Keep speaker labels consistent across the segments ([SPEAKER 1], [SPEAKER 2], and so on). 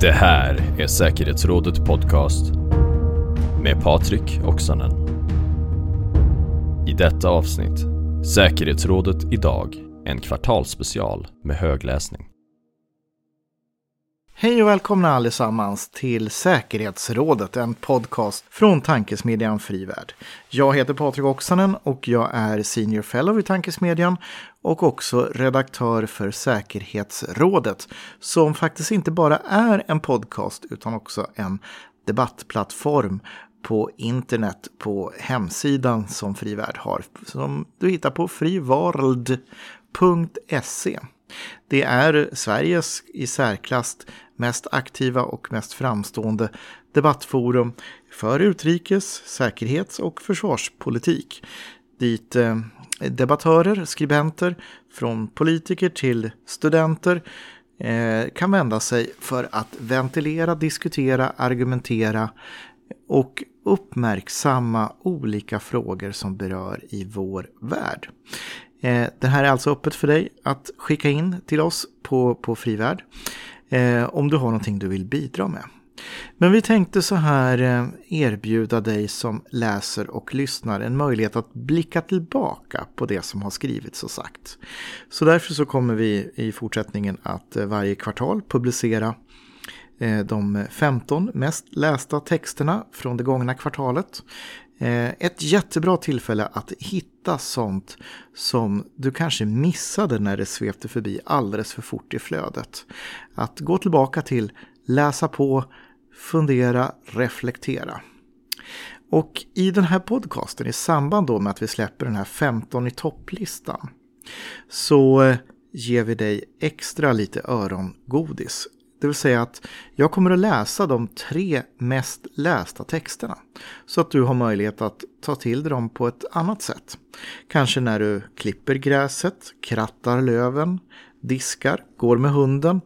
[SPEAKER 1] Det här är säkerhetsrådet podcast med Patrik Oksanen. I detta avsnitt Säkerhetsrådet idag, en kvartalsspecial med högläsning.
[SPEAKER 2] Hej och välkomna allesammans till Säkerhetsrådet, en podcast från tankesmedjan Frivärd. Jag heter Patrik Oksanen och jag är Senior Fellow i Tankesmedjan och också redaktör för Säkerhetsrådet, som faktiskt inte bara är en podcast utan också en debattplattform på internet på hemsidan som Frivärd har, som du hittar på frivarld.se. Det är Sveriges i särklass mest aktiva och mest framstående debattforum för utrikes-, säkerhets och försvarspolitik. Dit eh, debattörer, skribenter, från politiker till studenter eh, kan vända sig för att ventilera, diskutera, argumentera och uppmärksamma olika frågor som berör i vår värld. Eh, det här är alltså öppet för dig att skicka in till oss på, på Frivärd eh, om du har någonting du vill bidra med. Men vi tänkte så här eh, erbjuda dig som läser och lyssnar en möjlighet att blicka tillbaka på det som har skrivits och sagt. Så därför så kommer vi i fortsättningen att eh, varje kvartal publicera eh, de 15 mest lästa texterna från det gångna kvartalet. Ett jättebra tillfälle att hitta sånt som du kanske missade när det svepte förbi alldeles för fort i flödet. Att gå tillbaka till, läsa på, fundera, reflektera. Och i den här podcasten, i samband då med att vi släpper den här 15 i topplistan, så ger vi dig extra lite örongodis. Det vill säga att jag kommer att läsa de tre mest lästa texterna. Så att du har möjlighet att ta till dig dem på ett annat sätt. Kanske när du klipper gräset, krattar löven, diskar, går med hunden,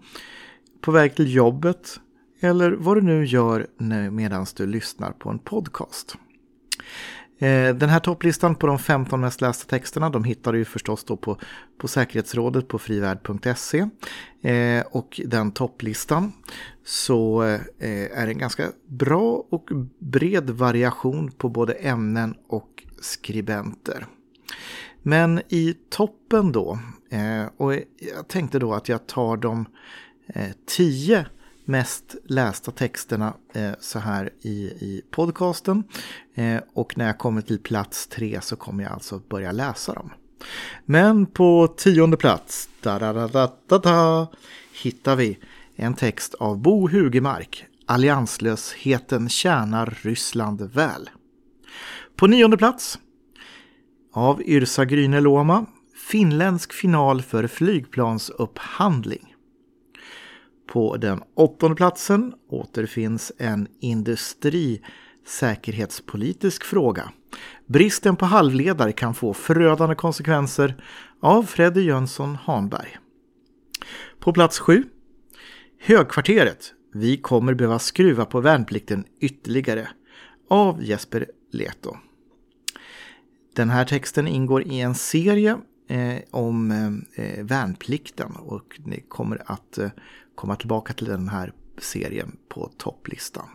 [SPEAKER 2] på väg till jobbet eller vad du nu gör medan du lyssnar på en podcast. Eh, den här topplistan på de 15 mest lästa texterna de hittar du förstås då på, på säkerhetsrådet på frivärd.se. Eh, och den topplistan så eh, är en ganska bra och bred variation på både ämnen och skribenter. Men i toppen då, och jag tänkte då att jag tar de 10 mest lästa texterna eh, så här i, i podcasten. Eh, och när jag kommer till plats tre så kommer jag alltså börja läsa dem. Men på tionde plats da, da, da, da, hittar vi en text av Bo Hugemark. Allianslösheten tjänar Ryssland väl. På nionde plats av Yrsa Gryne Loma. Finländsk final för flygplansupphandling. På den åttonde platsen återfinns en industrisäkerhetspolitisk fråga. Bristen på halvledare kan få förödande konsekvenser av Freddy Jönsson Hanberg. På plats sju. Högkvarteret. Vi kommer behöva skruva på värnplikten ytterligare. Av Jesper Leto. Den här texten ingår i en serie eh, om eh, eh värnplikten och ni kommer att eh, komma tillbaka till den här serien på topplistan.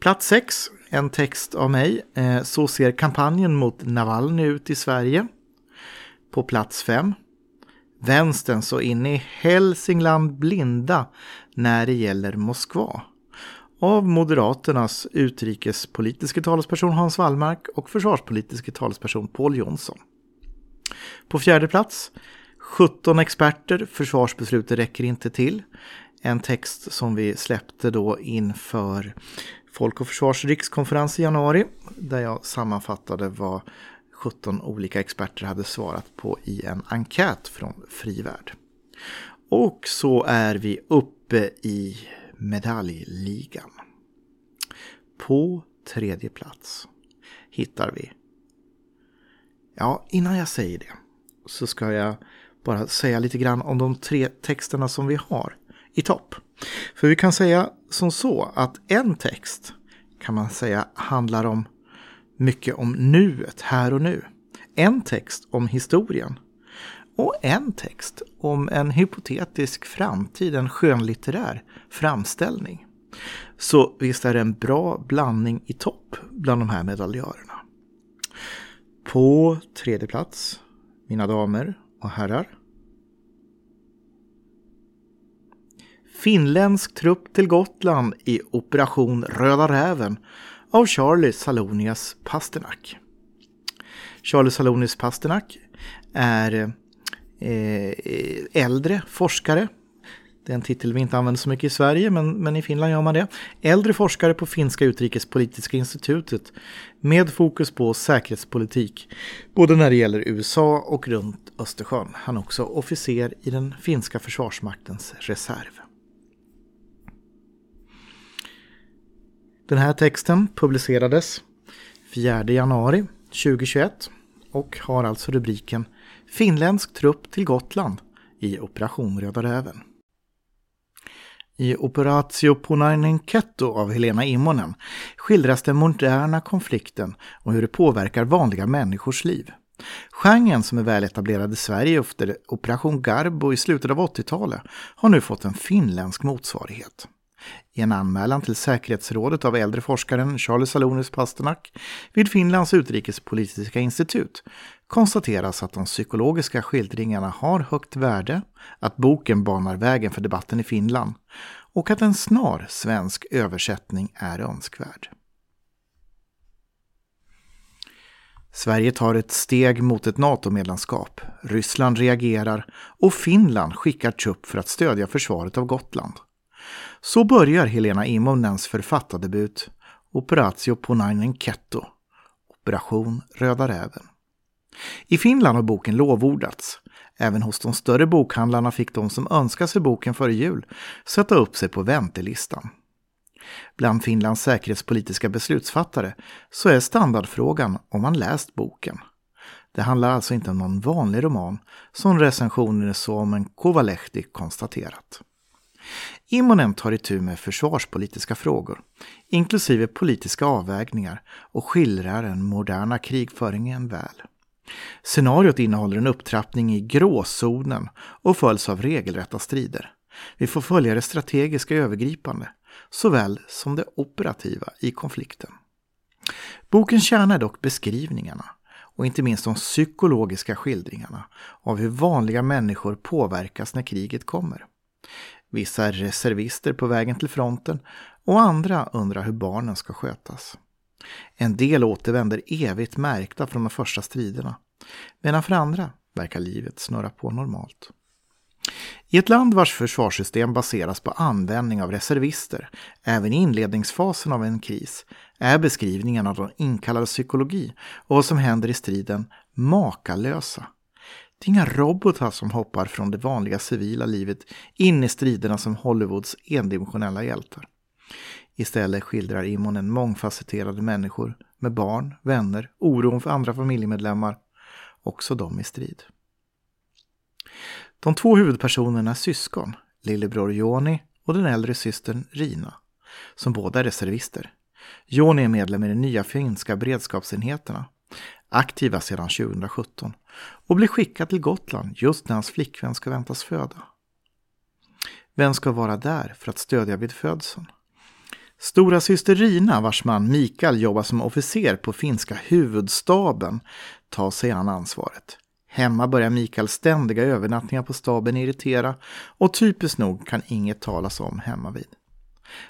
[SPEAKER 2] Plats 6, en text av mig. Eh, så ser kampanjen mot Navalny ut i Sverige. På plats 5. Vänstern så in i Hälsingland blinda när det gäller Moskva. Av Moderaternas utrikespolitiska talesperson Hans Wallmark och försvarspolitiska talesperson Paul Jonsson. På fjärde plats 17 experter, försvarsbeslutet räcker inte till. En text som vi släppte då inför Folk och Försvars rikskonferens i januari där jag sammanfattade vad 17 olika experter hade svarat på i en enkät från Frivärd. Och så är vi uppe i medaljligan. På tredje plats hittar vi... Ja, innan jag säger det så ska jag bara säga lite grann om de tre texterna som vi har i topp. För vi kan säga som så att en text kan man säga handlar om mycket om nuet, här och nu. En text om historien. och en text om en hypotetisk framtid, en skönlitterär framställning. Så visst är det en bra blandning i topp bland de här medaljörerna. På tredje plats, mina damer och herrar. Finländsk trupp till Gotland i Operation Röda Räven av Charlie Salonius Pasternak. Charlie Salonius Pasternak är eh, eh, äldre forskare. Det är en titel vi inte använder så mycket i Sverige, men, men i Finland gör man det. Äldre forskare på Finska utrikespolitiska institutet med fokus på säkerhetspolitik, både när det gäller USA och runt Östersjön. Han är också officer i den finska försvarsmaktens reserv. Den här texten publicerades 4 januari 2021 och har alltså rubriken Finländsk trupp till Gotland i Operation Röda Räven. I Operatio Punainen Ketto av Helena Immonen skildras den moderna konflikten och hur det påverkar vanliga människors liv. Genren som är väletablerad i Sverige efter Operation Garbo i slutet av 80-talet har nu fått en finländsk motsvarighet. I en anmälan till säkerhetsrådet av äldre forskaren Charlie Salonis Pasternak vid Finlands utrikespolitiska institut konstateras att de psykologiska skildringarna har högt värde, att boken banar vägen för debatten i Finland och att en snar svensk översättning är önskvärd. Sverige tar ett steg mot ett NATO-medlemskap. Ryssland reagerar och Finland skickar trupp för att stödja försvaret av Gotland. Så börjar Helena Immonens författardebut Operatio Punainen Ketto, Operation Röda Räven. I Finland har boken lovordats. Även hos de större bokhandlarna fick de som önskar sig boken före jul sätta upp sig på väntelistan. Bland Finlands säkerhetspolitiska beslutsfattare så är standardfrågan om man läst boken. Det handlar alltså inte om någon vanlig roman som recensionen Suomen Kovalehti konstaterat. Immonen tar itu med försvarspolitiska frågor, inklusive politiska avvägningar och skildrar den moderna krigföringen väl. Scenariot innehåller en upptrappning i gråzonen och följs av regelrätta strider. Vi får följa det strategiska övergripande, såväl som det operativa i konflikten. Bokens kärna är dock beskrivningarna och inte minst de psykologiska skildringarna av hur vanliga människor påverkas när kriget kommer. Vissa är reservister på vägen till fronten och andra undrar hur barnen ska skötas. En del återvänder evigt märkta från de första striderna, medan för andra verkar livet snurra på normalt. I ett land vars försvarssystem baseras på användning av reservister, även i inledningsfasen av en kris, är beskrivningen av den inkallade psykologi och vad som händer i striden makalösa det är inga robotar som hoppar från det vanliga civila livet in i striderna som Hollywoods endimensionella hjältar. Istället skildrar Immonen mångfacetterade människor med barn, vänner, oron för andra familjemedlemmar, också de i strid. De två huvudpersonerna är syskon, lillebror Joni och den äldre systern Rina, som båda är reservister. Joni är medlem i de nya finska beredskapsenheterna aktiva sedan 2017 och blir skickad till Gotland just när hans flickvän ska väntas föda. Vem ska vara där för att stödja vid födseln? Stora syster Rina, vars man Mikael jobbar som officer på finska huvudstaben, tar sig an ansvaret. Hemma börjar Mikaels ständiga övernattningar på staben irritera och typiskt nog kan inget talas om hemma vid.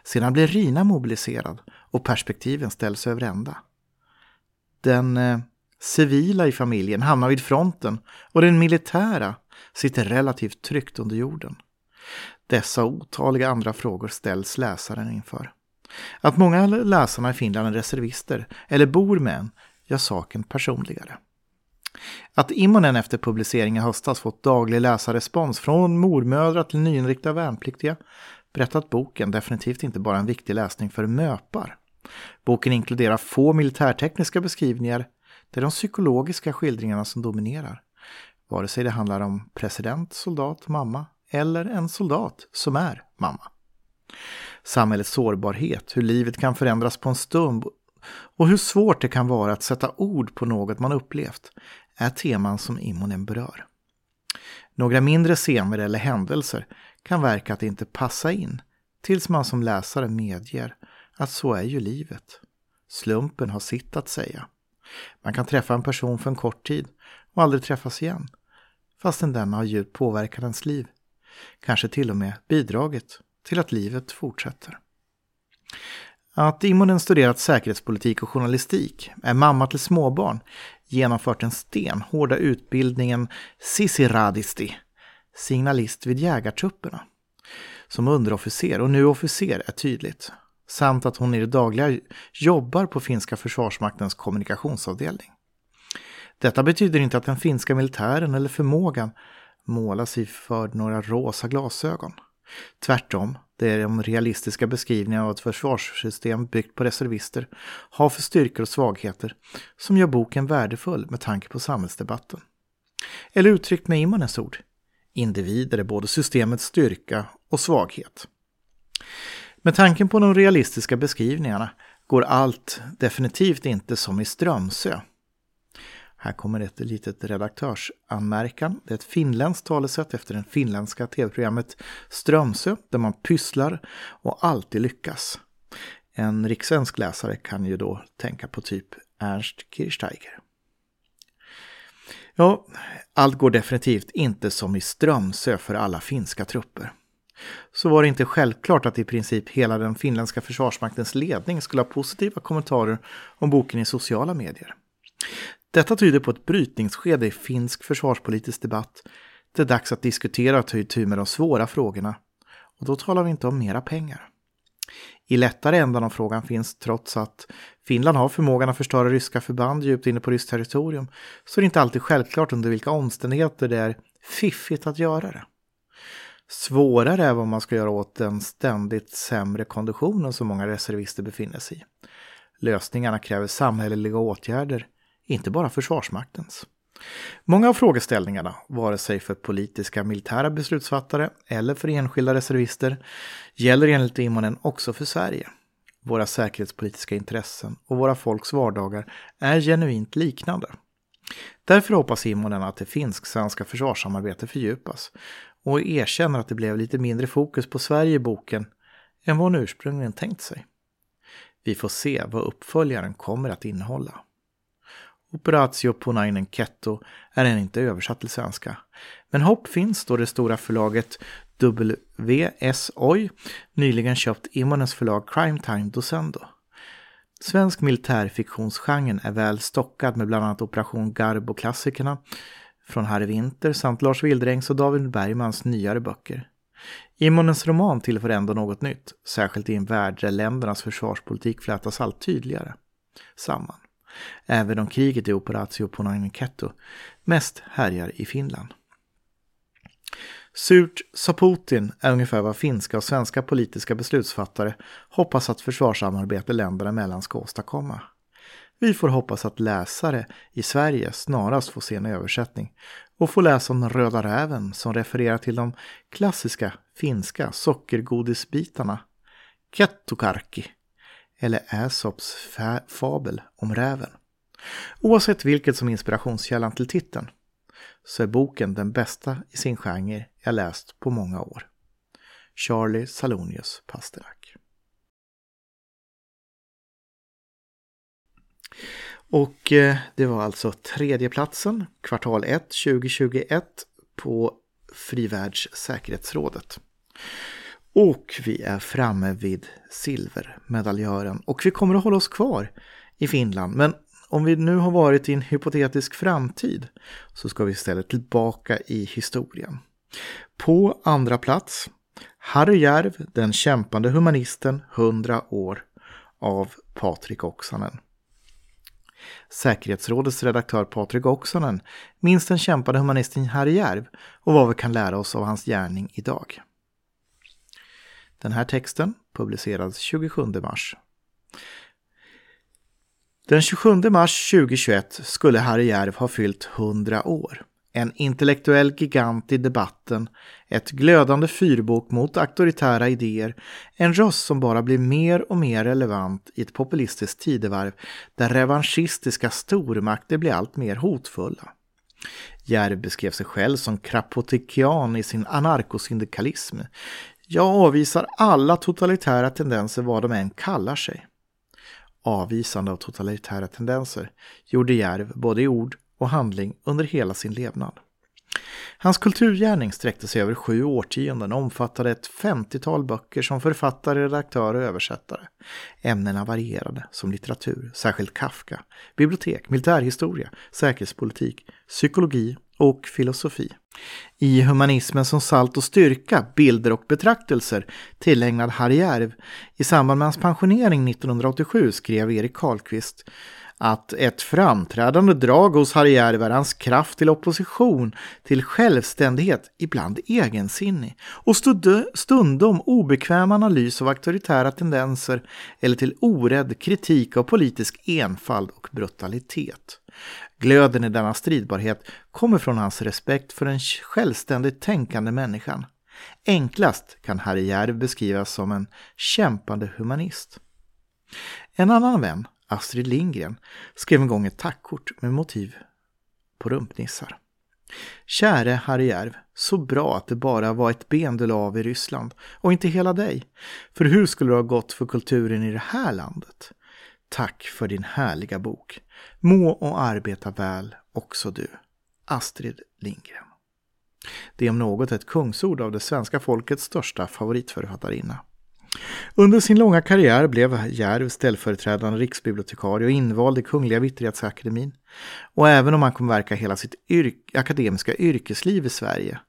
[SPEAKER 2] Sedan blir Rina mobiliserad och perspektiven ställs över ända. Den eh, civila i familjen hamnar vid fronten och den militära sitter relativt tryggt under jorden. Dessa otaliga andra frågor ställs läsaren inför. Att många läsarna i Finland är reservister eller bor med en gör saken personligare. Att Immonen efter publicering i höstas fått daglig läsarrespons från mormödrar till nyinriktade värnpliktiga berättar att boken definitivt inte bara är en viktig läsning för möpar. Boken inkluderar få militärtekniska beskrivningar det är de psykologiska skildringarna som dominerar. Vare sig det handlar om president, soldat, mamma eller en soldat som är mamma. Samhällets sårbarhet, hur livet kan förändras på en stund och hur svårt det kan vara att sätta ord på något man upplevt är teman som Immonen berör. Några mindre scener eller händelser kan verka att inte passa in tills man som läsare medger att så är ju livet. Slumpen har sitt att säga. Man kan träffa en person för en kort tid och aldrig träffas igen, fastän denna har djupt påverkat ens liv. Kanske till och med bidragit till att livet fortsätter. Att Immonen studerat säkerhetspolitik och journalistik, är mamma till småbarn, genomfört den stenhårda utbildningen Sisiradisti, signalist vid jägartrupperna. Som underofficer och nu officer är tydligt. Samt att hon i det dagliga jobbar på finska försvarsmaktens kommunikationsavdelning. Detta betyder inte att den finska militären eller förmågan målas i för några rosa glasögon. Tvärtom, det är de realistiska beskrivningarna av ett försvarssystem byggt på reservister har för styrkor och svagheter som gör boken värdefull med tanke på samhällsdebatten. Eller uttryckt med Immonens ord, individer är både systemets styrka och svaghet. Med tanken på de realistiska beskrivningarna går allt definitivt inte som i Strömsö här kommer ett litet redaktörsanmärkan. Det är ett finländskt talesätt efter det finländska tv-programmet Strömsö där man pysslar och alltid lyckas. En rikssvensk läsare kan ju då tänka på typ Ernst Kirchsteiger. Ja, allt går definitivt inte som i Strömsö för alla finska trupper. Så var det inte självklart att i princip hela den finländska försvarsmaktens ledning skulle ha positiva kommentarer om boken i sociala medier. Detta tyder på ett brytningsskede i finsk försvarspolitisk debatt. Det är dags att diskutera och ta itu med de svåra frågorna. Och då talar vi inte om mera pengar. I lättare ändan av frågan finns, trots att Finland har förmågan att förstöra ryska förband djupt inne på ryskt territorium, så är det inte alltid självklart under vilka omständigheter det är fiffigt att göra det. Svårare är vad man ska göra åt den ständigt sämre konditionen som många reservister befinner sig i. Lösningarna kräver samhälleliga åtgärder inte bara Försvarsmaktens. Många av frågeställningarna, vare sig för politiska militära beslutsfattare eller för enskilda reservister, gäller enligt Immonen också för Sverige. Våra säkerhetspolitiska intressen och våra folks vardagar är genuint liknande. Därför hoppas Immonen att det finsk-svenska försvarssamarbetet fördjupas och erkänner att det blev lite mindre fokus på Sverige i boken än vad hon ursprungligen tänkt sig. Vi får se vad uppföljaren kommer att innehålla. Operatio Punainen Ketto är än inte översatt till svenska. Men hopp finns då det stora förlaget WS Oj nyligen köpt Immonens förlag Crime Time Docendo. Svensk militärfiktionsgenren är väl stockad med bland annat Operation Garbo-klassikerna från Harry Winter samt Lars Wildrängs och David Bergmans nyare böcker. Immonens roman tillför ändå något nytt, särskilt i en värld där ländernas försvarspolitik flätas allt tydligare samman även om kriget i Operatio Ponaneketto mest härjar i Finland. Surt sa Putin är ungefär vad finska och svenska politiska beslutsfattare hoppas att försvarssamarbete länderna emellan ska åstadkomma. Vi får hoppas att läsare i Sverige snarast får se en översättning och får läsa om den röda räven som refererar till de klassiska finska sockergodisbitarna Kettukarki eller Aesops fabel om räven. Oavsett vilket som är inspirationskällan till titeln så är boken den bästa i sin genre jag läst på många år. Charlie Salonius Pasternak. Och eh, det var alltså tredjeplatsen, kvartal 1 2021 på Frivärldssäkerhetsrådet. Och vi är framme vid silvermedaljören och vi kommer att hålla oss kvar i Finland. Men om vi nu har varit i en hypotetisk framtid så ska vi istället tillbaka i historien. På andra plats Harry Järv, den kämpande humanisten, 100 år av Patrik Oksanen. Säkerhetsrådets redaktör Patrik Oksanen minns den kämpande humanisten Harry Järv och vad vi kan lära oss av hans gärning idag. Den här texten publicerades 27 mars. Den 27 mars 2021 skulle Harry Järv ha fyllt 100 år. En intellektuell gigant i debatten, ett glödande fyrbok mot auktoritära idéer, en röst som bara blir mer och mer relevant i ett populistiskt tidevarv där revanschistiska stormakter blir allt mer hotfulla. Järv beskrev sig själv som krapotikian i sin anarkosyndikalism. Jag avvisar alla totalitära tendenser vad de än kallar sig. Avvisande av totalitära tendenser gjorde Järv både i ord och handling under hela sin levnad. Hans kulturgärning sträckte sig över sju årtionden och omfattade ett 50-tal böcker som författare, redaktör och översättare. Ämnena varierade, som litteratur, särskilt Kafka, bibliotek, militärhistoria, säkerhetspolitik, psykologi och filosofi. I Humanismen som salt och styrka, bilder och betraktelser tillägnad Harry Järv i samband med hans pensionering 1987 skrev Erik Karlqvist att ett framträdande drag hos Harry Järv är hans kraft till opposition, till självständighet, ibland egensinnig och stundom obekväm analys av auktoritära tendenser eller till orädd kritik av politisk enfald och brutalitet. Glöden i denna stridbarhet kommer från hans respekt för den självständigt tänkande människan. Enklast kan Harry Järv beskrivas som en kämpande humanist. En annan vän, Astrid Lindgren, skrev en gång ett tackkort med motiv på rumpnissar. Käre Harry Järv, så bra att det bara var ett ben du la av i Ryssland och inte hela dig. För hur skulle det ha gått för kulturen i det här landet? Tack för din härliga bok. Må och arbeta väl också du. Astrid Lindgren. Det är om något ett kungsord av det svenska folkets största favoritförfattarinna. Under sin långa karriär blev Järv ställföreträdande riksbibliotekarie och invald i Kungliga Vitterhetsakademin. Och även om han kom verka hela sitt yrk akademiska yrkesliv i Sverige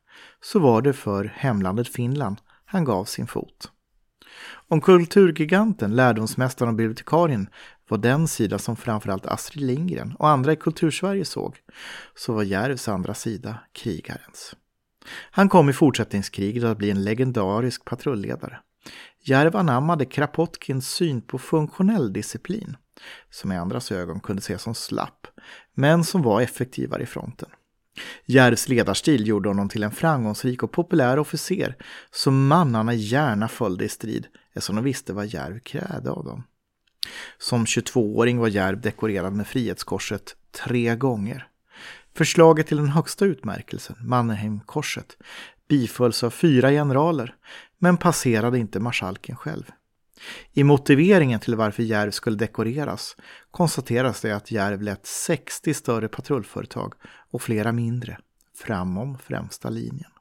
[SPEAKER 2] så var det för hemlandet Finland han gav sin fot. Om kulturgiganten, lärdomsmästaren och bibliotekarien var den sida som framförallt Astrid Lindgren och andra i Kultursverige såg, så var Järvs andra sida krigarens. Han kom i fortsättningskriget att bli en legendarisk patrulledare. Järv anammade Krapotkins syn på funktionell disciplin, som i andras ögon kunde ses som slapp, men som var effektivare i fronten. Järvs ledarstil gjorde honom till en framgångsrik och populär officer som mannarna gärna följde i strid eftersom de visste vad Järv krävde av dem. Som 22-åring var Järv dekorerad med Frihetskorset tre gånger. Förslaget till den högsta utmärkelsen, Mannerheimkorset, bifölls av fyra generaler, men passerade inte marskalken själv. I motiveringen till varför Järv skulle dekoreras konstateras det att Järv lät 60 större patrullföretag och flera mindre framom främsta linjen.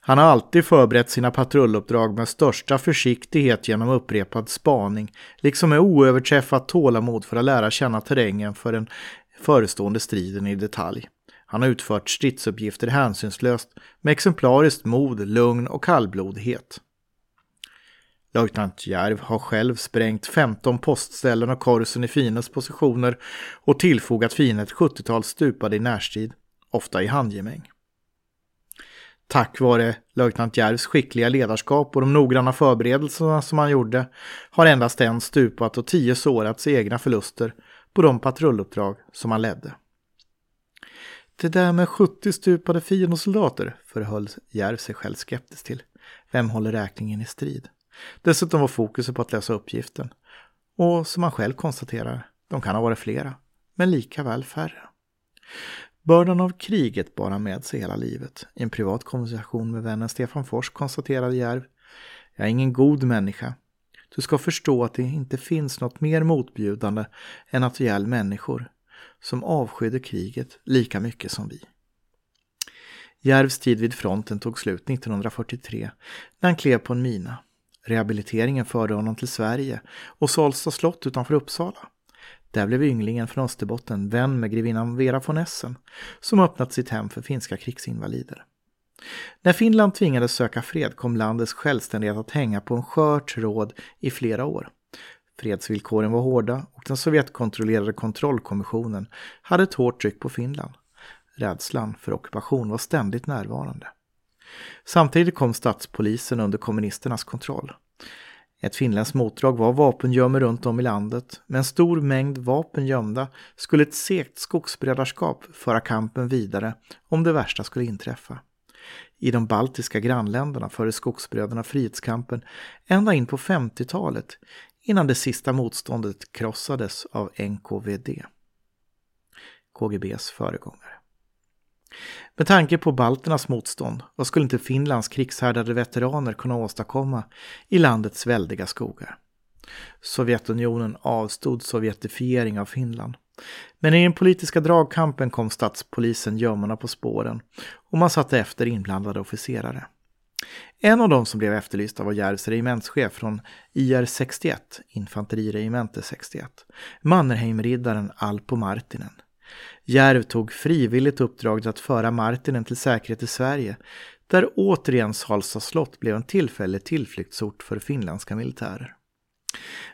[SPEAKER 2] Han har alltid förberett sina patrulluppdrag med största försiktighet genom upprepad spaning, liksom med oöverträffat tålamod för att lära känna terrängen för den förestående striden i detalj. Han har utfört stridsuppgifter hänsynslöst med exemplariskt mod, lugn och kallblodighet. Löjtnant Järv har själv sprängt 15 postställen och korsen i fiendens positioner och tillfogat fienden ett 70-tal stupade i närstrid, ofta i handgemäng. Tack vare löjtnant Järvs skickliga ledarskap och de noggranna förberedelserna som han gjorde har endast en stupat och tio sårats i egna förluster på de patrulluppdrag som han ledde. Det där med 70 stupade fiendesoldater förhöll Järv sig själv skeptisk till. Vem håller räkningen i strid? Dessutom var fokuset på att lösa uppgiften. Och som han själv konstaterar, de kan ha varit flera, men lika väl färre. Bördan av kriget bar han med sig hela livet. I en privat konversation med vännen Stefan Fors konstaterade Järv Jag är ingen god människa. Du ska förstå att det inte finns något mer motbjudande än att ihjäl människor som avskydde kriget lika mycket som vi. Järvs tid vid fronten tog slut 1943 när han klev på en mina. Rehabiliteringen förde honom till Sverige och Salsta slott utanför Uppsala. Där blev ynglingen från Österbotten vän med grevinnan Vera von Essen som öppnat sitt hem för finska krigsinvalider. När Finland tvingades söka fred kom landets självständighet att hänga på en skör tråd i flera år. Fredsvillkoren var hårda och den Sovjetkontrollerade kontrollkommissionen hade ett hårt tryck på Finland. Rädslan för ockupation var ständigt närvarande. Samtidigt kom statspolisen under kommunisternas kontroll. Ett finländskt motdrag var vapengömmor runt om i landet. Med en stor mängd vapen gömda skulle ett segt skogsbrädarskap föra kampen vidare om det värsta skulle inträffa. I de baltiska grannländerna förde skogsbröderna frihetskampen ända in på 50-talet innan det sista motståndet krossades av NKVD, KGBs föregångare. Med tanke på balternas motstånd, vad skulle inte Finlands krigshärdade veteraner kunna åstadkomma i landets väldiga skogar? Sovjetunionen avstod sovjetifiering av Finland. Men i den politiska dragkampen kom statspolisen gömmorna på spåren och man satte efter inblandade officerare. En av dem som blev efterlysta var Järvs regementschef från IR 61, infanteriregemente 61, Mannerheimriddaren Alpo Martinen. Järv tog frivilligt uppdraget att föra Martinen till säkerhet i Sverige, där återigen Salsa slott blev en tillfällig tillflyktsort för finländska militärer.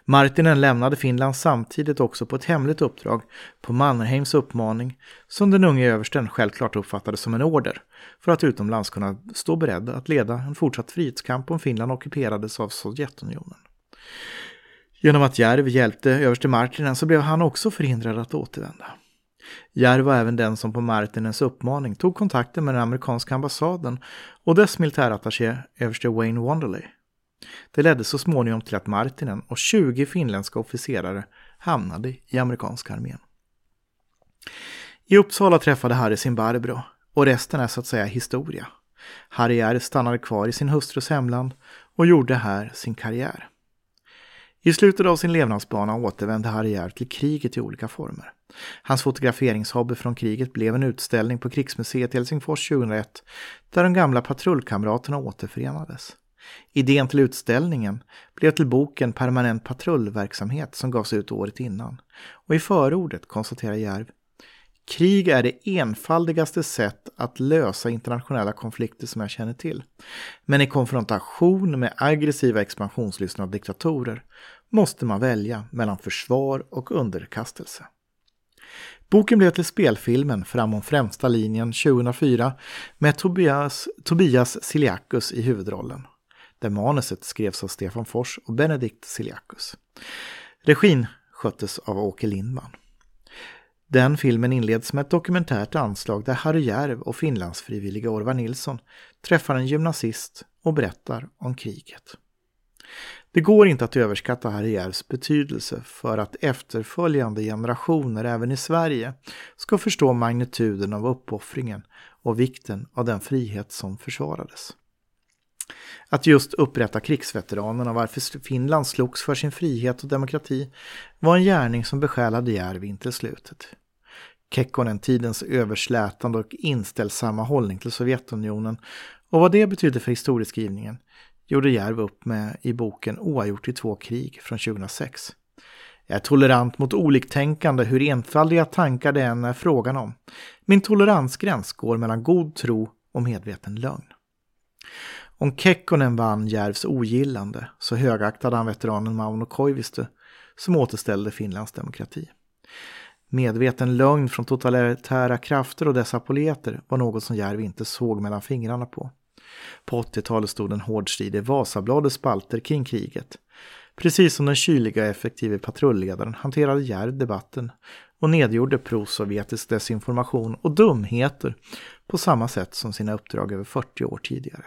[SPEAKER 2] Martinen lämnade Finland samtidigt också på ett hemligt uppdrag på Mannerheims uppmaning som den unge översten självklart uppfattade som en order för att utomlands kunna stå beredd att leda en fortsatt frihetskamp om Finland ockuperades av Sovjetunionen. Genom att Järv hjälpte överste Martinen så blev han också förhindrad att återvända. Järv var även den som på Martinens uppmaning tog kontakten med den amerikanska ambassaden och dess militärattaché överste Wayne Wanderley. Det ledde så småningom till att Martinen och 20 finländska officerare hamnade i amerikanska armén. I Uppsala träffade Harry sin Barbro och resten är så att säga historia. Harry R stannade kvar i sin hustrus hemland och gjorde här sin karriär. I slutet av sin levnadsbana återvände Harry R till kriget i olika former. Hans fotograferingshobby från kriget blev en utställning på Krigsmuseet i Helsingfors 2001 där de gamla patrullkamraterna återförenades. Idén till utställningen blev till boken Permanent patrullverksamhet som gavs ut året innan. Och i förordet konstaterar Järv Krig är det enfaldigaste sätt att lösa internationella konflikter som jag känner till. Men i konfrontation med aggressiva expansionslystna diktatorer måste man välja mellan försvar och underkastelse. Boken blev till spelfilmen Framom främsta linjen 2004 med Tobias, Tobias Siliakus i huvudrollen där manuset skrevs av Stefan Fors och Benedikt Siliakus. Regin sköttes av Åke Lindman. Den filmen inleds med ett dokumentärt anslag där Harry Järv och Finlandsfrivilliga Orvar Nilsson träffar en gymnasist och berättar om kriget. Det går inte att överskatta Harry Järvs betydelse för att efterföljande generationer även i Sverige ska förstå magnituden av uppoffringen och vikten av den frihet som försvarades. Att just upprätta krigsveteranerna varför Finland slogs för sin frihet och demokrati var en gärning som besjälade Järvi intill slutet. Kekkonen tidens överslätande och inställsamma hållning till Sovjetunionen och vad det betydde för historieskrivningen gjorde Järv upp med i boken Oavgjort i två krig från 2006. Jag är tolerant mot oliktänkande hur enfaldiga tankar det än är frågan om. Min toleransgräns går mellan god tro och medveten lögn. Om Kekkonen vann Järvs ogillande så högaktade han veteranen Mauno Koivisto som återställde Finlands demokrati. Medveten lögn från totalitära krafter och dessa poleter var något som Järv inte såg mellan fingrarna på. På 80-talet stod en hård strid i Vasabladets spalter kring kriget. Precis som den kyliga och effektive patrulledaren hanterade Gerd debatten och nedgjorde prosovjetisk desinformation och dumheter på samma sätt som sina uppdrag över 40 år tidigare.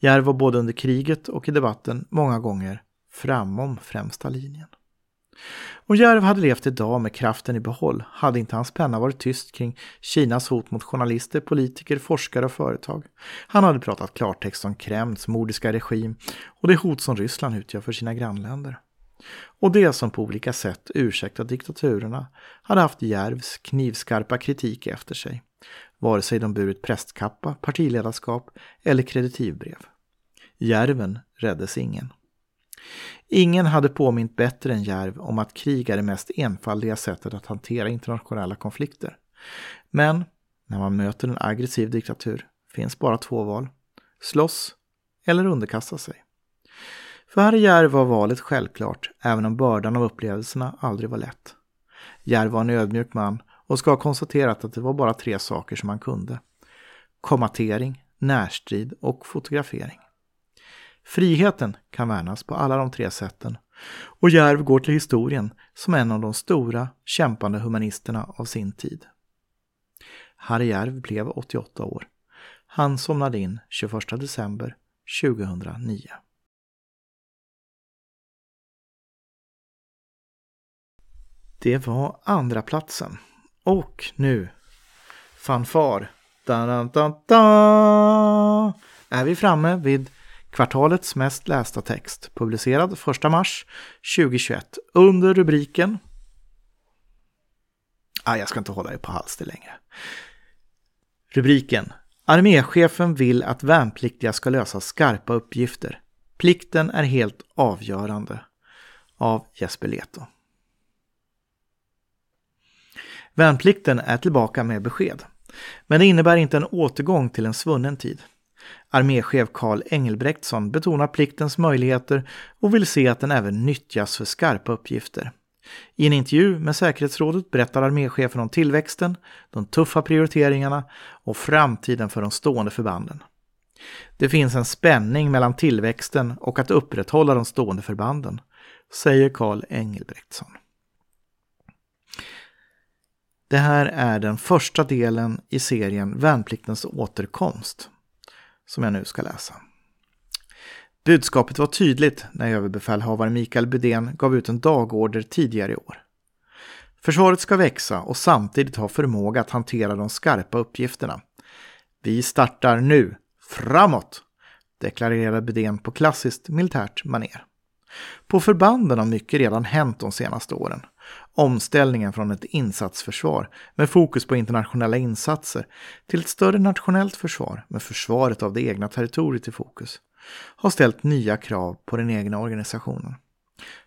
[SPEAKER 2] Järv var både under kriget och i debatten många gånger framom främsta linjen. Om Järv hade levt idag med kraften i behåll hade inte hans penna varit tyst kring Kinas hot mot journalister, politiker, forskare och företag. Han hade pratat klartext om Kremls mordiska regim och det hot som Ryssland utgör för sina grannländer. Och det som på olika sätt ursäktat diktaturerna hade haft Järvs knivskarpa kritik efter sig vare sig de burit prästkappa, partiledarskap eller kreditivbrev. Järven räddes ingen. Ingen hade påmint bättre än Järv om att krig är det mest enfaldiga sättet att hantera internationella konflikter. Men när man möter en aggressiv diktatur finns bara två val. Slåss eller underkasta sig. För Harry Järv var valet självklart, även om bördan av upplevelserna aldrig var lätt. Järv var en ödmjuk man och ska ha konstaterat att det var bara tre saker som han kunde. Kommatering, närstrid och fotografering. Friheten kan värnas på alla de tre sätten och Järv går till historien som en av de stora kämpande humanisterna av sin tid. Harry Järv blev 88 år. Han somnade in 21 december 2009. Det var andra platsen och nu fanfar. Da, da, da, da. Är vi framme vid kvartalets mest lästa text, publicerad 1 mars 2021 under rubriken ah, jag ska inte hålla er på halster längre. Rubriken Arméchefen vill att värnpliktiga ska lösa skarpa uppgifter. Plikten är helt avgörande. Av Jesper Leto. Värnplikten är tillbaka med besked. Men det innebär inte en återgång till en svunnen tid. Arméchef Karl Engelbrektsson betonar pliktens möjligheter och vill se att den även nyttjas för skarpa uppgifter. I en intervju med säkerhetsrådet berättar arméchefen om tillväxten, de tuffa prioriteringarna och framtiden för de stående förbanden. Det finns en spänning mellan tillväxten och att upprätthålla de stående förbanden, säger Karl Engelbrektsson. Det här är den första delen i serien Värnpliktens återkomst som jag nu ska läsa. Budskapet var tydligt när överbefälhavare Mikael Budén gav ut en dagorder tidigare i år. Försvaret ska växa och samtidigt ha förmåga att hantera de skarpa uppgifterna. Vi startar nu, framåt, deklarerade Budén på klassiskt militärt maner. På förbanden har mycket redan hänt de senaste åren. Omställningen från ett insatsförsvar med fokus på internationella insatser till ett större nationellt försvar med försvaret av det egna territoriet i fokus har ställt nya krav på den egna organisationen.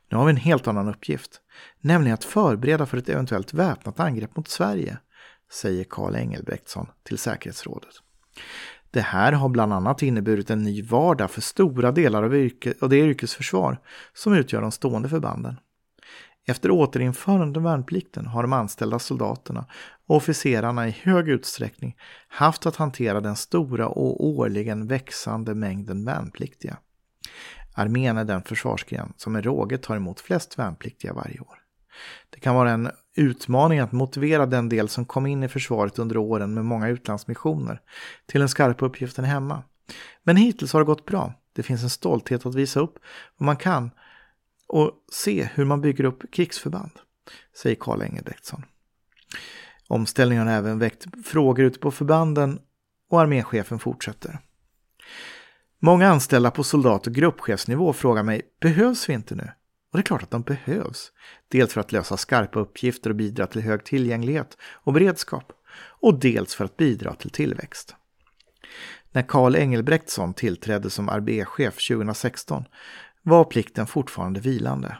[SPEAKER 2] Nu har vi en helt annan uppgift, nämligen att förbereda för ett eventuellt väpnat angrepp mot Sverige, säger Karl Engelbrektsson till säkerhetsrådet. Det här har bland annat inneburit en ny vardag för stora delar av, yrke, av det yrkesförsvar som utgör de stående förbanden. Efter återinförandet av värnplikten har de anställda soldaterna och officerarna i hög utsträckning haft att hantera den stora och årligen växande mängden värnpliktiga. Armén är den försvarsgren som med råge tar emot flest värnpliktiga varje år. Det kan vara en utmaning att motivera den del som kom in i försvaret under åren med många utlandsmissioner till den skarpa uppgiften hemma. Men hittills har det gått bra. Det finns en stolthet att visa upp vad man kan och se hur man bygger upp krigsförband, säger Karl Engelbrektsson. Omställningen har även väckt frågor ute på förbanden och arméchefen fortsätter. Många anställda på soldat och gruppchefsnivå frågar mig, behövs vi inte nu? Och det är klart att de behövs. Dels för att lösa skarpa uppgifter och bidra till hög tillgänglighet och beredskap. Och dels för att bidra till tillväxt. När Karl Engelbrektsson tillträdde som arméchef 2016 var plikten fortfarande vilande.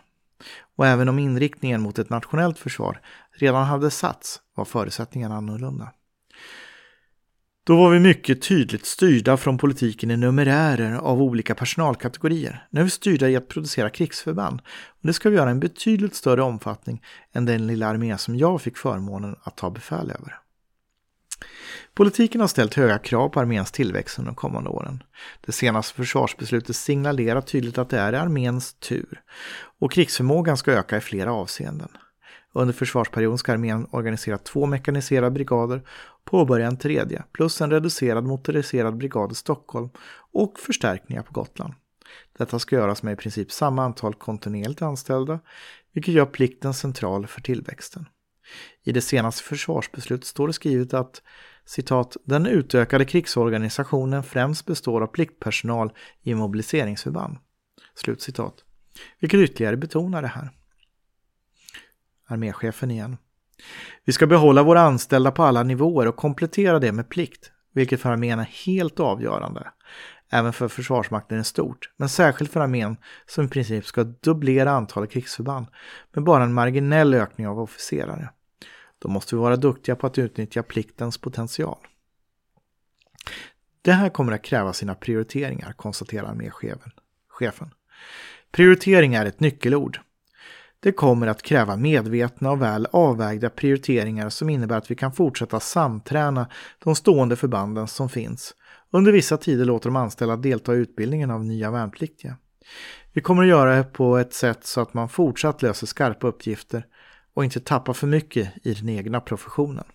[SPEAKER 2] Och även om inriktningen mot ett nationellt försvar redan hade satts var förutsättningarna annorlunda. Då var vi mycket tydligt styrda från politiken i numerärer av olika personalkategorier. Nu är vi styrda i att producera krigsförband. Och det ska vi göra i en betydligt större omfattning än den lilla armé som jag fick förmånen att ta befäl över. Politiken har ställt höga krav på arméns tillväxt under de kommande åren. Det senaste försvarsbeslutet signalerar tydligt att det är arméns tur och krigsförmågan ska öka i flera avseenden. Under försvarsperioden ska armén organisera två mekaniserade brigader, påbörja en tredje, plus en reducerad motoriserad brigad i Stockholm och förstärkningar på Gotland. Detta ska göras med i princip samma antal kontinuerligt anställda, vilket gör plikten central för tillväxten. I det senaste försvarsbeslutet står det skrivet att citat, den utökade krigsorganisationen främst består av pliktpersonal i mobiliseringsförband. Slut citat. Vilket ytterligare betonar det här. Arméchefen igen. Vi ska behålla våra anställda på alla nivåer och komplettera det med plikt, vilket för armén är helt avgörande. Även för Försvarsmakten är stort, men särskilt för armén som i princip ska dubblera antalet krigsförband med bara en marginell ökning av officerare. Då måste vi vara duktiga på att utnyttja pliktens potential. Det här kommer att kräva sina prioriteringar, konstaterar arméchefen. Prioritering är ett nyckelord. Det kommer att kräva medvetna och väl avvägda prioriteringar som innebär att vi kan fortsätta samträna de stående förbanden som finns. Under vissa tider låter de anställda delta i utbildningen av nya värnpliktiga. Vi kommer att göra det på ett sätt så att man fortsatt löser skarpa uppgifter och inte tappar för mycket i den egna professionen.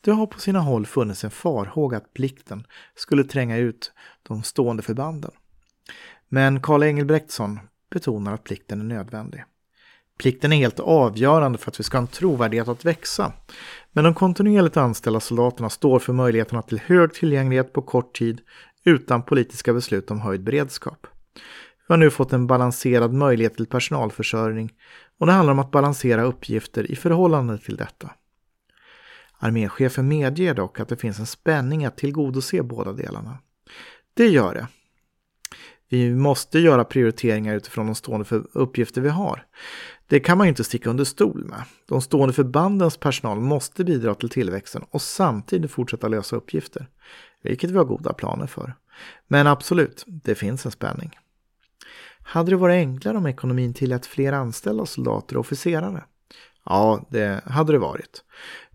[SPEAKER 2] Det har på sina håll funnits en farhåga att plikten skulle tränga ut de stående förbanden. Men Karl Engelbrektsson betonar att plikten är nödvändig. Plikten är helt avgörande för att vi ska ha en trovärdighet att växa. Men de kontinuerligt anställda soldaterna står för möjligheterna till hög tillgänglighet på kort tid utan politiska beslut om höjd beredskap. Vi har nu fått en balanserad möjlighet till personalförsörjning och det handlar om att balansera uppgifter i förhållande till detta. Arméchefen medger dock att det finns en spänning att tillgodose båda delarna. Det gör det. Vi måste göra prioriteringar utifrån de stående uppgifter vi har. Det kan man ju inte sticka under stol med. De stående förbandens personal måste bidra till tillväxten och samtidigt fortsätta lösa uppgifter, vilket vi har goda planer för. Men absolut, det finns en spänning. Hade det varit enklare om ekonomin tillät fler anställda soldater och officerare? Ja, det hade det varit.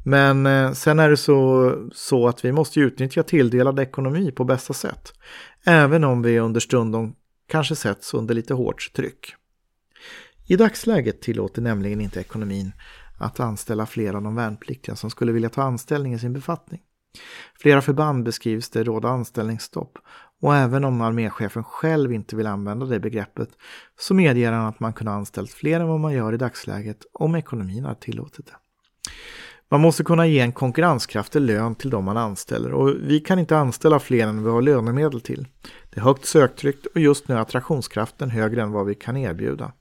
[SPEAKER 2] Men eh, sen är det så, så att vi måste utnyttja tilldelad ekonomi på bästa sätt. Även om vi under stundom kanske sätts under lite hårt tryck. I dagsläget tillåter nämligen inte ekonomin att anställa fler av de värnpliktiga som skulle vilja ta anställning i sin befattning. Flera förband beskrivs det råda anställningsstopp och även om arméchefen själv inte vill använda det begreppet så medger han att man kunde anställt fler än vad man gör i dagsläget om ekonomin har tillåtit det. Man måste kunna ge en konkurrenskraftig lön till de man anställer och vi kan inte anställa fler än vi har lönemedel till. Det är högt söktryck och just nu är attraktionskraften högre än vad vi kan erbjuda.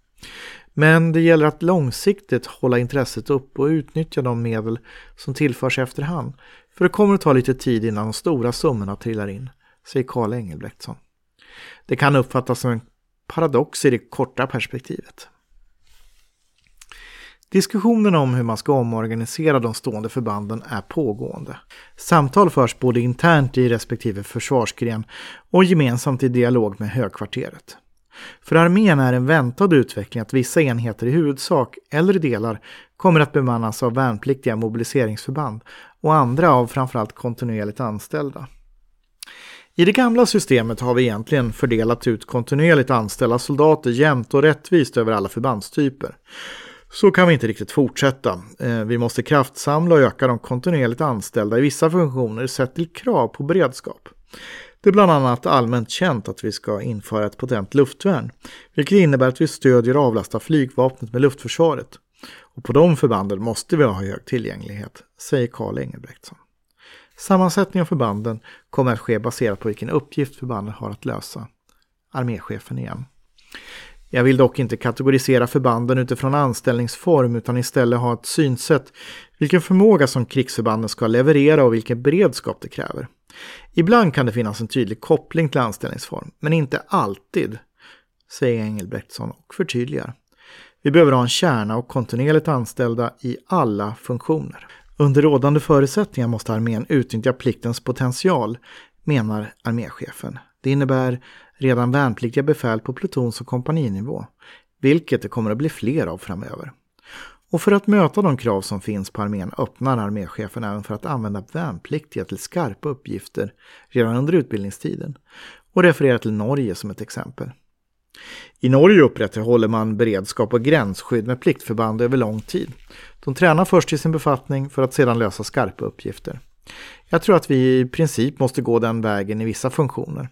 [SPEAKER 2] Men det gäller att långsiktigt hålla intresset upp och utnyttja de medel som tillförs efterhand. För det kommer att ta lite tid innan de stora summorna trillar in, säger Karl Engelbrektsson. Det kan uppfattas som en paradox i det korta perspektivet. Diskussionen om hur man ska omorganisera de stående förbanden är pågående. Samtal förs både internt i respektive försvarsgren och gemensamt i dialog med högkvarteret. För armén är en väntad utveckling att vissa enheter i huvudsak, eller delar, kommer att bemannas av värnpliktiga mobiliseringsförband och andra av framförallt kontinuerligt anställda. I det gamla systemet har vi egentligen fördelat ut kontinuerligt anställda soldater jämnt och rättvist över alla förbandstyper. Så kan vi inte riktigt fortsätta. Eh, vi måste kraftsamla och öka de kontinuerligt anställda i vissa funktioner sett till krav på beredskap. Det är bland annat allmänt känt att vi ska införa ett potent luftvärn, vilket innebär att vi stödjer och avlastar flygvapnet med luftförsvaret. Och på de förbanden måste vi ha hög tillgänglighet, säger Karl Engelbrektsson. Sammansättningen av förbanden kommer att ske baserat på vilken uppgift förbanden har att lösa. Arméchefen igen. Jag vill dock inte kategorisera förbanden utifrån anställningsform utan istället ha ett synsätt vilken förmåga som krigsförbanden ska leverera och vilken beredskap det kräver. Ibland kan det finnas en tydlig koppling till anställningsform, men inte alltid, säger Engelbrektsson och förtydligar. Vi behöver ha en kärna och kontinuerligt anställda i alla funktioner. Under rådande förutsättningar måste armén utnyttja pliktens potential, menar arméchefen. Det innebär redan värnpliktiga befäl på plutons och kompaninivå, vilket det kommer att bli fler av framöver. Och för att möta de krav som finns på armén öppnar arméchefen även för att använda värnpliktiga till skarpa uppgifter redan under utbildningstiden och refererar till Norge som ett exempel. I Norge upprätthåller man beredskap och gränsskydd med pliktförband över lång tid. De tränar först i sin befattning för att sedan lösa skarpa uppgifter. Jag tror att vi i princip måste gå den vägen i vissa funktioner.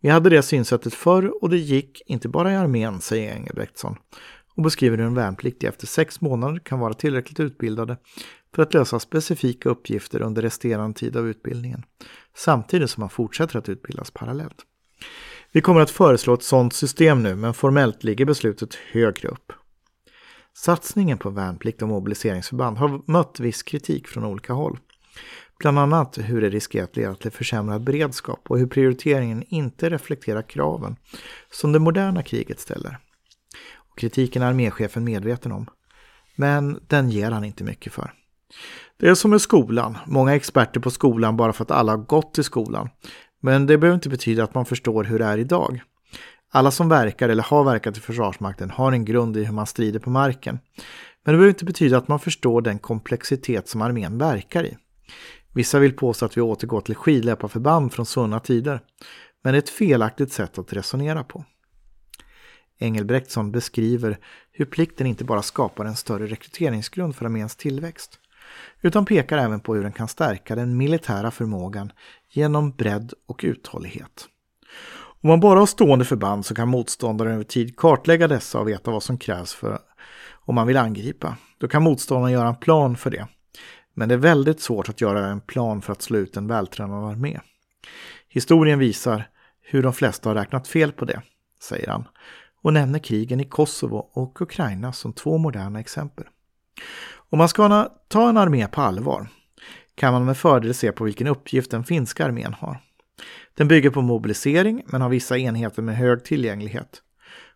[SPEAKER 2] Vi hade det synsättet förr och det gick inte bara i armén, säger Engelbrektsson och beskriver hur en värnpliktig efter sex månader kan vara tillräckligt utbildade för att lösa specifika uppgifter under resterande tid av utbildningen, samtidigt som man fortsätter att utbildas parallellt. Vi kommer att föreslå ett sådant system nu, men formellt ligger beslutet högre upp. Satsningen på värnplikt och mobiliseringsförband har mött viss kritik från olika håll. Bland annat hur det riskerar att leda till försämrad beredskap och hur prioriteringen inte reflekterar kraven som det moderna kriget ställer. Kritiken är arméchefen medveten om. Men den ger han inte mycket för. Det är som med skolan. Många experter på skolan bara för att alla har gått till skolan. Men det behöver inte betyda att man förstår hur det är idag. Alla som verkar eller har verkat i Försvarsmakten har en grund i hur man strider på marken. Men det behöver inte betyda att man förstår den komplexitet som armén verkar i. Vissa vill påstå att vi återgår till skidlöparförband från svunna tider. Men det är ett felaktigt sätt att resonera på. Engelbrektsson beskriver hur plikten inte bara skapar en större rekryteringsgrund för arméns tillväxt, utan pekar även på hur den kan stärka den militära förmågan genom bredd och uthållighet. Om man bara har stående förband så kan motståndaren över tid kartlägga dessa och veta vad som krävs för om man vill angripa. Då kan motståndaren göra en plan för det. Men det är väldigt svårt att göra en plan för att slå ut en vältränad armé. Historien visar hur de flesta har räknat fel på det, säger han och nämner krigen i Kosovo och Ukraina som två moderna exempel. Om man ska ta en armé på allvar kan man med fördel se på vilken uppgift den finska armén har. Den bygger på mobilisering men har vissa enheter med hög tillgänglighet.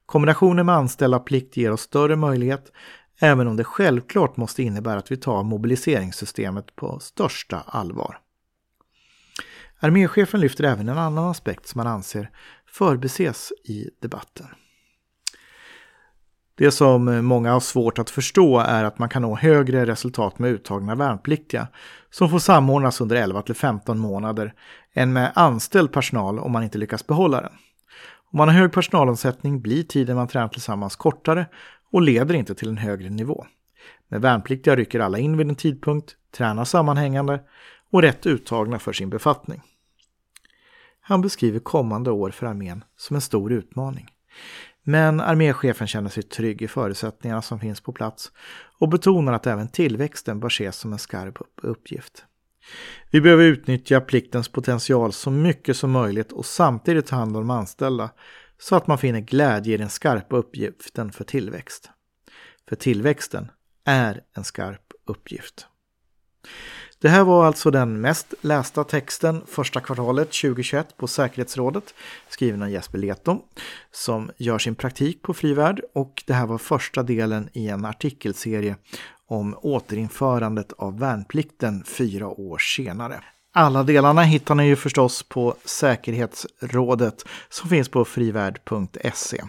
[SPEAKER 2] Kombinationen med anställda plikt ger oss större möjlighet även om det självklart måste innebära att vi tar mobiliseringssystemet på största allvar. Arméchefen lyfter även en annan aspekt som han anser förbises i debatten. Det som eh, många har svårt att förstå är att man kan nå högre resultat med uttagna värnpliktiga som får samordnas under 11 till 15 månader än med anställd personal om man inte lyckas behålla den. Om man har hög personalomsättning blir tiden man tränar tillsammans kortare och leder inte till en högre nivå. Med värnpliktiga rycker alla in vid en tidpunkt, tränar sammanhängande och rätt uttagna för sin befattning. Han beskriver kommande år för armén som en stor utmaning. Men arméchefen känner sig trygg i förutsättningarna som finns på plats och betonar att även tillväxten bör ses som en skarp uppgift. Vi behöver utnyttja pliktens potential så mycket som möjligt och samtidigt ta hand om de anställda så att man finner glädje i den skarpa uppgiften för tillväxt. För tillväxten är en skarp uppgift. Det här var alltså den mest lästa texten första kvartalet 2021 på säkerhetsrådet skriven av Jesper Leto som gör sin praktik på Frivärd och det här var första delen i en artikelserie om återinförandet av värnplikten fyra år senare. Alla delarna hittar ni ju förstås på säkerhetsrådet som finns på frivärd.se.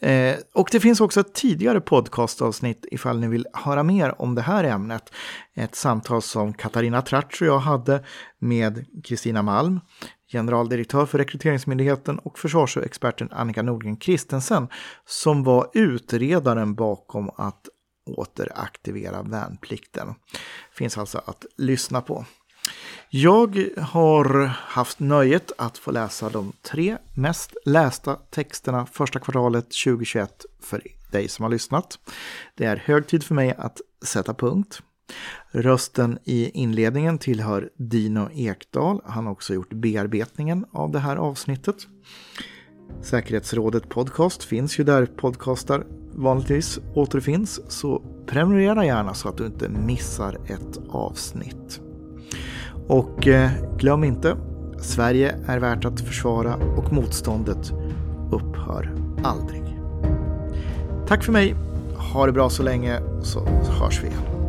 [SPEAKER 2] Eh, och det finns också ett tidigare podcastavsnitt ifall ni vill höra mer om det här ämnet. Ett samtal som Katarina Tratsch och jag hade med Kristina Malm, generaldirektör för Rekryteringsmyndigheten och försvarsexperten Annika Nordgren Kristensen som var utredaren bakom att återaktivera värnplikten. Finns alltså att lyssna på. Jag har haft nöjet att få läsa de tre mest lästa texterna första kvartalet 2021 för dig som har lyssnat. Det är hög tid för mig att sätta punkt. Rösten i inledningen tillhör Dino Ekdal. Han har också gjort bearbetningen av det här avsnittet. Säkerhetsrådet Podcast finns ju där podcastar vanligtvis återfinns, så prenumerera gärna så att du inte missar ett avsnitt. Och eh, glöm inte, Sverige är värt att försvara och motståndet upphör aldrig. Tack för mig, ha det bra så länge så hörs vi igen.